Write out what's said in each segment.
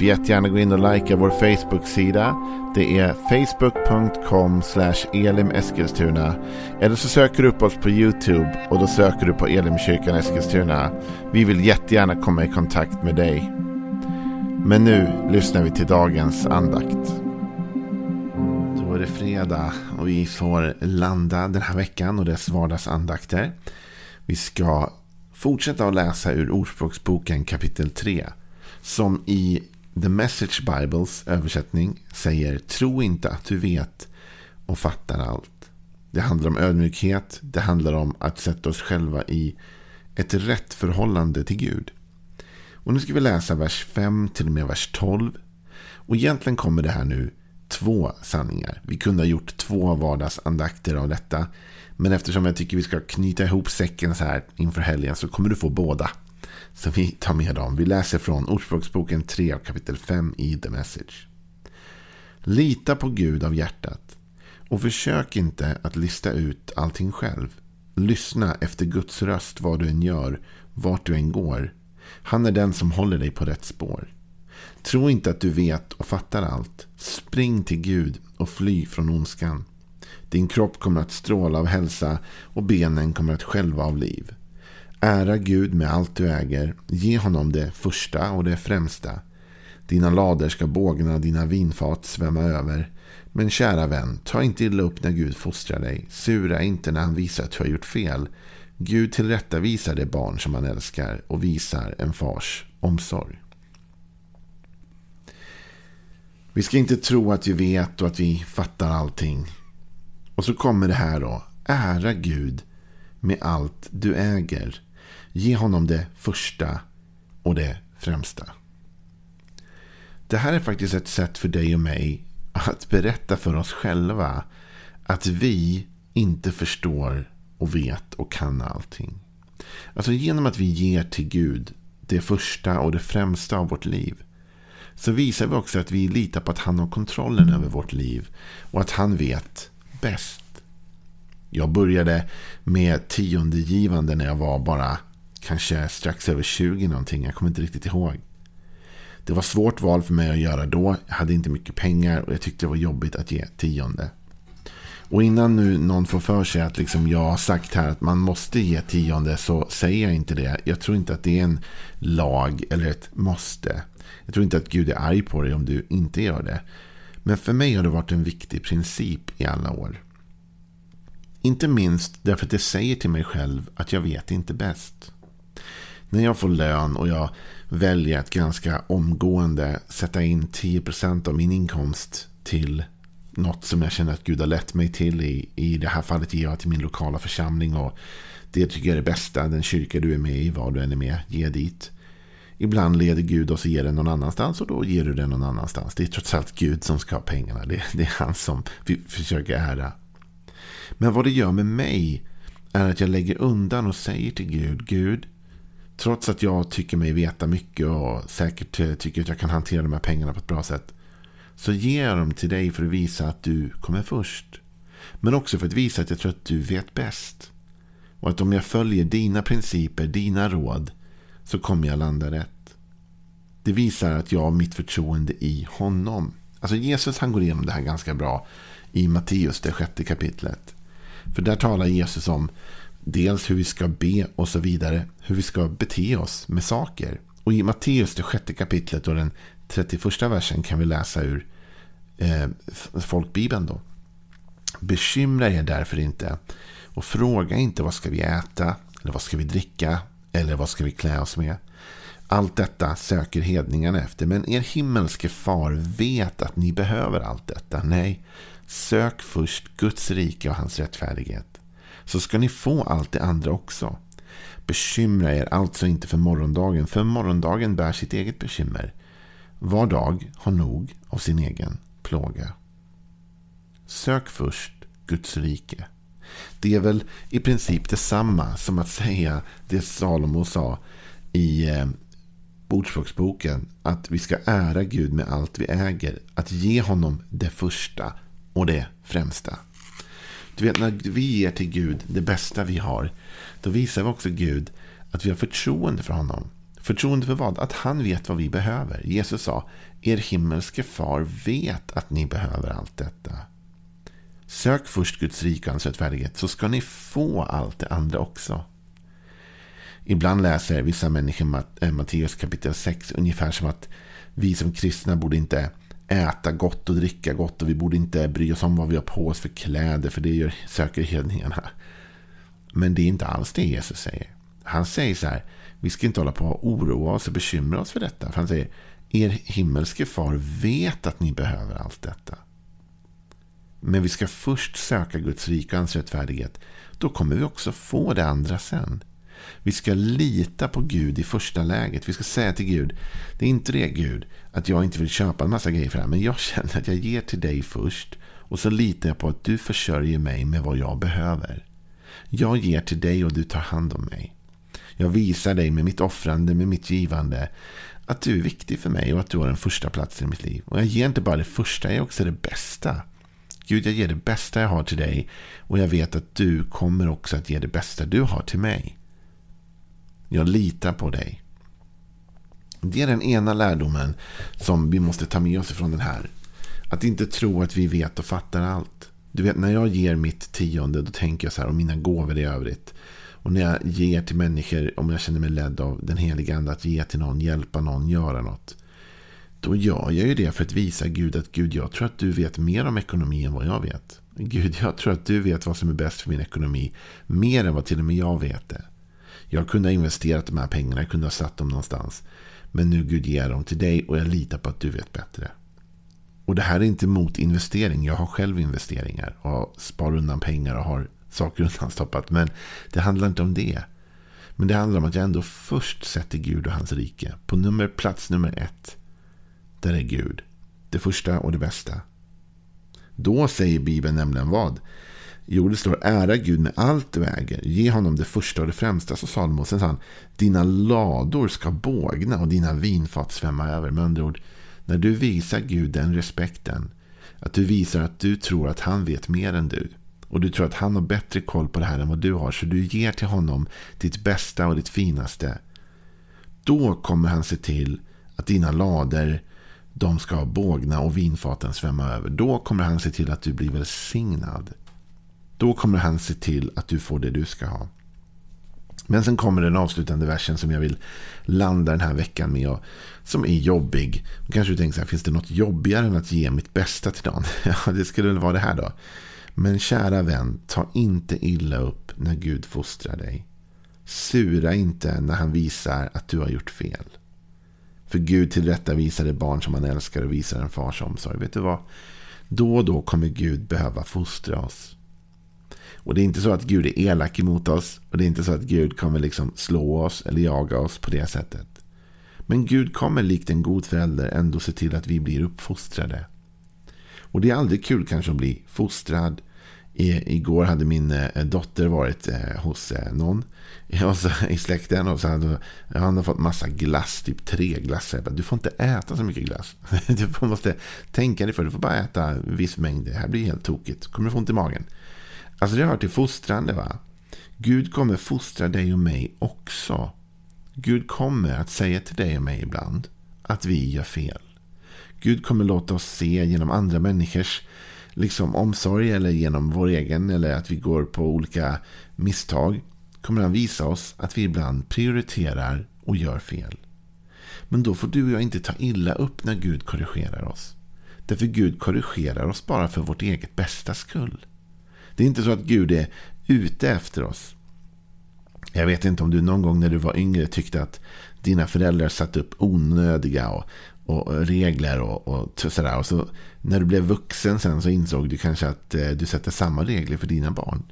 Får jättegärna gå in och likea vår Facebook-sida. Det är facebook.com elimeskilstuna. Eller så söker du upp oss på YouTube och då söker du på Elimkyrkan Eskilstuna. Vi vill jättegärna komma i kontakt med dig. Men nu lyssnar vi till dagens andakt. Då är det fredag och vi får landa den här veckan och dess vardagsandakter. Vi ska fortsätta att läsa ur Ordspråksboken kapitel 3. Som i The Message Bibles översättning säger Tro inte att du vet och fattar allt. Det handlar om ödmjukhet. Det handlar om att sätta oss själva i ett rätt förhållande till Gud. Och nu ska vi läsa vers 5 till och med vers 12. Och egentligen kommer det här nu två sanningar. Vi kunde ha gjort två vardagsandakter av detta. Men eftersom jag tycker vi ska knyta ihop säcken så här inför helgen så kommer du få båda. Så vi tar med dem. Vi läser från Ordspråksboken 3 och kapitel 5 i The Message. Lita på Gud av hjärtat. Och försök inte att lista ut allting själv. Lyssna efter Guds röst vad du än gör, vart du än går. Han är den som håller dig på rätt spår. Tro inte att du vet och fattar allt. Spring till Gud och fly från ondskan. Din kropp kommer att stråla av hälsa och benen kommer att skälva av liv. Ära Gud med allt du äger. Ge honom det första och det främsta. Dina lader ska bågna, dina vinfat svämma över. Men kära vän, ta inte illa upp när Gud fostrar dig. Sura inte när han visar att du har gjort fel. Gud tillrättavisar det barn som han älskar och visar en fars omsorg. Vi ska inte tro att vi vet och att vi fattar allting. Och så kommer det här då. Ära Gud med allt du äger. Ge honom det första och det främsta. Det här är faktiskt ett sätt för dig och mig att berätta för oss själva att vi inte förstår och vet och kan allting. Alltså genom att vi ger till Gud det första och det främsta av vårt liv så visar vi också att vi litar på att han har kontrollen över vårt liv och att han vet bäst. Jag började med tiondegivande när jag var bara kanske strax över 20 någonting. Jag kommer inte riktigt ihåg. Det var svårt val för mig att göra då. Jag hade inte mycket pengar och jag tyckte det var jobbigt att ge tionde. Och innan nu någon får för sig att liksom jag har sagt här att man måste ge tionde så säger jag inte det. Jag tror inte att det är en lag eller ett måste. Jag tror inte att Gud är arg på dig om du inte gör det. Men för mig har det varit en viktig princip i alla år. Inte minst därför att det säger till mig själv att jag vet inte bäst. När jag får lön och jag väljer att ganska omgående sätta in 10% av min inkomst till något som jag känner att Gud har lett mig till. I, I det här fallet ger jag till min lokala församling. och Det tycker jag är det bästa. Den kyrka du är med i, var du än är med, ge dit. Ibland leder Gud oss och ger den någon annanstans och då ger du den någon annanstans. Det är trots allt Gud som ska ha pengarna. Det, det är han som vi försöker ära. Men vad det gör med mig är att jag lägger undan och säger till Gud, Gud, trots att jag tycker mig veta mycket och säkert eh, tycker att jag kan hantera de här pengarna på ett bra sätt, så ger jag dem till dig för att visa att du kommer först. Men också för att visa att jag tror att du vet bäst. Och att om jag följer dina principer, dina råd, så kommer jag landa rätt. Det visar att jag har mitt förtroende i honom. Alltså Jesus han går igenom det här ganska bra i Matteus, det sjätte kapitlet. För där talar Jesus om dels hur vi ska be och så vidare. Hur vi ska bete oss med saker. Och i Matteus, det sjätte kapitlet och den 31 versen kan vi läsa ur eh, folkbibeln. Då. Bekymra er därför inte och fråga inte vad ska vi äta eller vad ska vi dricka eller vad ska vi klä oss med. Allt detta söker hedningarna efter. Men er himmelske far vet att ni behöver allt detta. Nej, Sök först Guds rike och hans rättfärdighet. Så ska ni få allt det andra också. Bekymra er alltså inte för morgondagen, för morgondagen bär sitt eget bekymmer. Var dag har nog av sin egen plåga. Sök först Guds rike. Det är väl i princip detsamma som att säga det Salomo sa i eh, Ordspråksboken. Att vi ska ära Gud med allt vi äger. Att ge honom det första och det främsta. Du vet, när vi ger till Gud det bästa vi har. Då visar vi också Gud att vi har förtroende för honom. Förtroende för vad? Att han vet vad vi behöver. Jesus sa, er himmelske far vet att ni behöver allt detta. Sök först Guds rike och hans rättfärdighet så ska ni få allt det andra också. Ibland läser vissa människor eh, Matteus kapitel 6 ungefär som att vi som kristna borde inte äta gott och dricka gott och vi borde inte bry oss om vad vi har på oss för kläder för det gör, söker hedningarna. Men det är inte alls det Jesus säger. Han säger så här, vi ska inte hålla på att oroa oss och bekymra oss för detta. För han säger, er himmelske far vet att ni behöver allt detta. Men vi ska först söka Guds rika och hans rättfärdighet. Då kommer vi också få det andra sen. Vi ska lita på Gud i första läget. Vi ska säga till Gud, det är inte det Gud, att jag inte vill köpa en massa grejer för det här. Men jag känner att jag ger till dig först. Och så litar jag på att du försörjer mig med vad jag behöver. Jag ger till dig och du tar hand om mig. Jag visar dig med mitt offrande, med mitt givande, att du är viktig för mig och att du har den första platsen i mitt liv. Och jag ger inte bara det första, jag ger också det bästa. Gud, jag ger det bästa jag har till dig och jag vet att du kommer också att ge det bästa du har till mig. Jag litar på dig. Det är den ena lärdomen som vi måste ta med oss från den här. Att inte tro att vi vet och fattar allt. Du vet, när jag ger mitt tionde, då tänker jag så här om mina gåvor i övrigt. Och när jag ger till människor, om jag känner mig ledd av den heliga ande att ge till någon, hjälpa någon, göra något. Då gör jag ju det för att visa Gud att Gud, jag tror att du vet mer om ekonomi än vad jag vet. Gud, jag tror att du vet vad som är bäst för min ekonomi. Mer än vad till och med jag vet det. Jag kunde ha investerat de här pengarna, jag kunde ha satt dem någonstans. Men nu Gud ger dem till dig och jag litar på att du vet bättre. Och det här är inte mot investering. Jag har själv investeringar och sparar undan pengar och har saker undanstoppat. Men det handlar inte om det. Men det handlar om att jag ändå först sätter Gud och hans rike. På nummer, plats nummer ett. Där är Gud. Det första och det bästa. Då säger Bibeln nämligen vad? Jo, det står ära Gud med allt du äger. Ge honom det första och det främsta. Så Salomo, sen sa han, dina lador ska bågna och dina vinfat svämma över. Med andra ord, när du visar Gud den respekten, att du visar att du tror att han vet mer än du. Och du tror att han har bättre koll på det här än vad du har. Så du ger till honom ditt bästa och ditt finaste. Då kommer han se till att dina lader de ska bågna och vinfaten svämma över. Då kommer han se till att du blir välsignad. Då kommer han se till att du får det du ska ha. Men sen kommer den avslutande versen som jag vill landa den här veckan med. Och som är jobbig. Då kanske du tänker så här, finns det något jobbigare än att ge mitt bästa till någon? Ja, det skulle väl vara det här då. Men kära vän, ta inte illa upp när Gud fostrar dig. Sura inte när han visar att du har gjort fel. För Gud tillrättavisar det barn som han älskar och visar en fars omsorg. Vet du vad? Då och då kommer Gud behöva fostra oss. Och det är inte så att Gud är elak emot oss. Och det är inte så att Gud kommer liksom slå oss eller jaga oss på det sättet. Men Gud kommer likt en god förälder ändå se till att vi blir uppfostrade. Och det är aldrig kul kanske att bli fostrad. I, igår hade min eh, dotter varit eh, hos eh, någon så, i släkten. Och så hade, han har fått massa glass, typ tre glassar. du får inte äta så mycket glass. Du måste tänka dig för. Du får bara äta en viss mängd. Det här blir helt tokigt. kommer du få ont i magen. Alltså det hör till fostrande va. Gud kommer fostra dig och mig också. Gud kommer att säga till dig och mig ibland att vi gör fel. Gud kommer låta oss se genom andra människors liksom, omsorg eller genom vår egen eller att vi går på olika misstag. Kommer han visa oss att vi ibland prioriterar och gör fel. Men då får du och jag inte ta illa upp när Gud korrigerar oss. Därför Gud korrigerar oss bara för vårt eget bästa skull. Det är inte så att Gud är ute efter oss. Jag vet inte om du någon gång när du var yngre tyckte att dina föräldrar satte upp onödiga och, och regler och, och sådär. Och så när du blev vuxen sen så insåg du kanske att eh, du sätter samma regler för dina barn.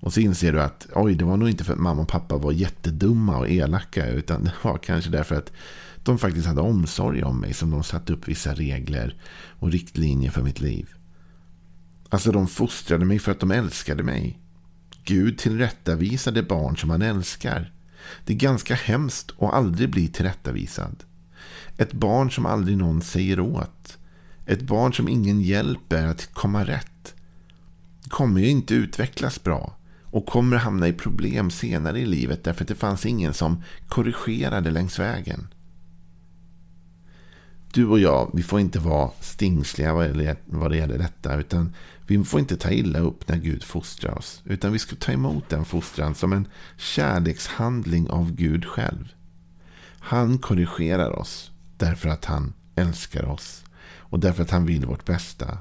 Och så inser du att oj, det var nog inte för att mamma och pappa var jättedumma och elaka. Utan det var kanske därför att de faktiskt hade omsorg om mig. Som de satte upp vissa regler och riktlinjer för mitt liv. Alltså de fostrade mig för att de älskade mig. Gud tillrättavisar det barn som han älskar. Det är ganska hemskt att aldrig bli tillrättavisad. Ett barn som aldrig någon säger åt. Ett barn som ingen hjälper att komma rätt. Kommer ju inte utvecklas bra. Och kommer hamna i problem senare i livet därför att det fanns ingen som korrigerade längs vägen. Du och jag, vi får inte vara stingsliga vad det gäller detta. Utan vi får inte ta illa upp när Gud fostrar oss. Utan vi ska ta emot den fostran som en kärlekshandling av Gud själv. Han korrigerar oss därför att han älskar oss. Och därför att han vill vårt bästa.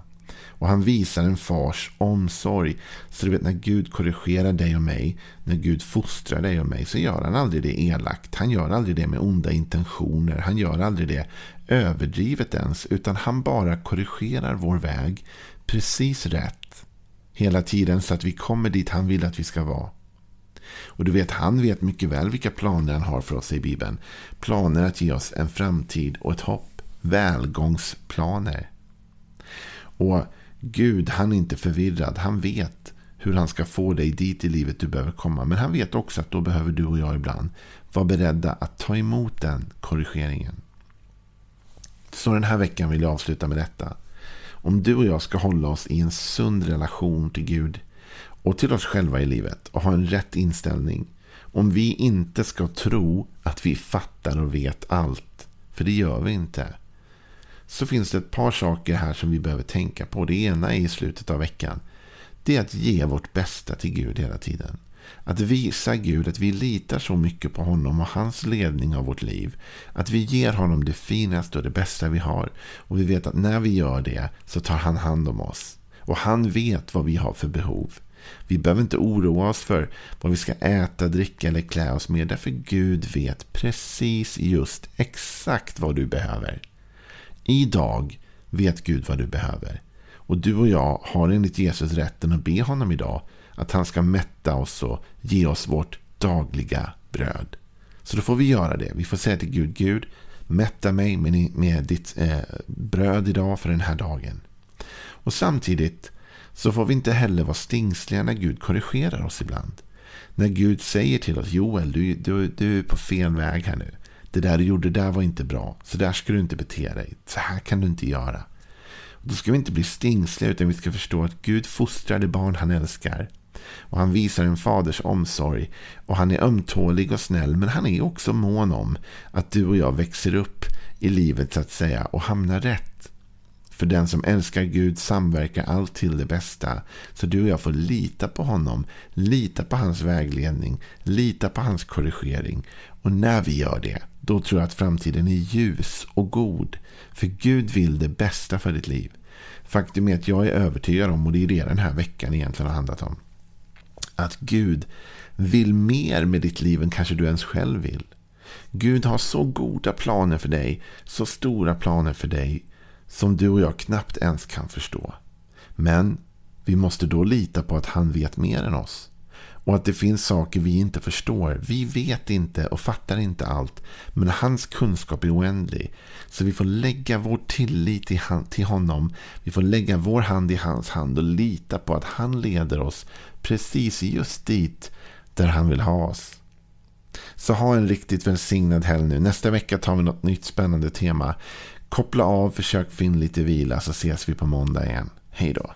Och han visar en fars omsorg. Så du vet när Gud korrigerar dig och mig. När Gud fostrar dig och mig. Så gör han aldrig det elakt. Han gör aldrig det med onda intentioner. Han gör aldrig det överdrivet ens. Utan han bara korrigerar vår väg. Precis rätt. Hela tiden så att vi kommer dit han vill att vi ska vara. Och du vet, han vet mycket väl vilka planer han har för oss i Bibeln. Planer att ge oss en framtid och ett hopp. Välgångsplaner. Och Gud, han är inte förvirrad. Han vet hur han ska få dig dit i livet du behöver komma. Men han vet också att då behöver du och jag ibland vara beredda att ta emot den korrigeringen. Så den här veckan vill jag avsluta med detta. Om du och jag ska hålla oss i en sund relation till Gud och till oss själva i livet och ha en rätt inställning. Om vi inte ska tro att vi fattar och vet allt, för det gör vi inte. Så finns det ett par saker här som vi behöver tänka på. Det ena är i slutet av veckan. Det är att ge vårt bästa till Gud hela tiden. Att visa Gud att vi litar så mycket på honom och hans ledning av vårt liv. Att vi ger honom det finaste och det bästa vi har. Och vi vet att när vi gör det så tar han hand om oss. Och han vet vad vi har för behov. Vi behöver inte oroa oss för vad vi ska äta, dricka eller klä oss med. Därför Gud vet precis just exakt vad du behöver. Idag vet Gud vad du behöver. Och du och jag har enligt Jesus rätten att be honom idag att han ska mätta oss och ge oss vårt dagliga bröd. Så då får vi göra det. Vi får säga till Gud, Gud, mätta mig med, ditt eh, bröd idag för den här dagen. Och samtidigt så får vi inte heller vara stingsliga när Gud korrigerar oss ibland. När Gud säger till oss, Joel, du, du, du är på fel väg här nu. Det där du gjorde där var inte bra. Så där ska du inte bete dig. Så här kan du inte göra. Då ska vi inte bli stingsliga utan vi ska förstå att Gud fostrar det barn han älskar. Och han visar en faders omsorg. Och han är ömtålig och snäll. Men han är också mån om att du och jag växer upp i livet så att säga. Och hamnar rätt. För den som älskar Gud samverkar allt till det bästa. Så du och jag får lita på honom. Lita på hans vägledning. Lita på hans korrigering. Och när vi gör det. Då tror jag att framtiden är ljus och god. För Gud vill det bästa för ditt liv. Faktum är att jag är övertygad om, och det är det den här veckan egentligen har handlat om. Att Gud vill mer med ditt liv än kanske du ens själv vill. Gud har så goda planer för dig, så stora planer för dig som du och jag knappt ens kan förstå. Men vi måste då lita på att han vet mer än oss. Och att det finns saker vi inte förstår. Vi vet inte och fattar inte allt. Men hans kunskap är oändlig. Så vi får lägga vår tillit till honom. Vi får lägga vår hand i hans hand och lita på att han leder oss precis just dit där han vill ha oss. Så ha en riktigt välsignad helg nu. Nästa vecka tar vi något nytt spännande tema. Koppla av, försök finna lite vila så ses vi på måndag igen. Hej då.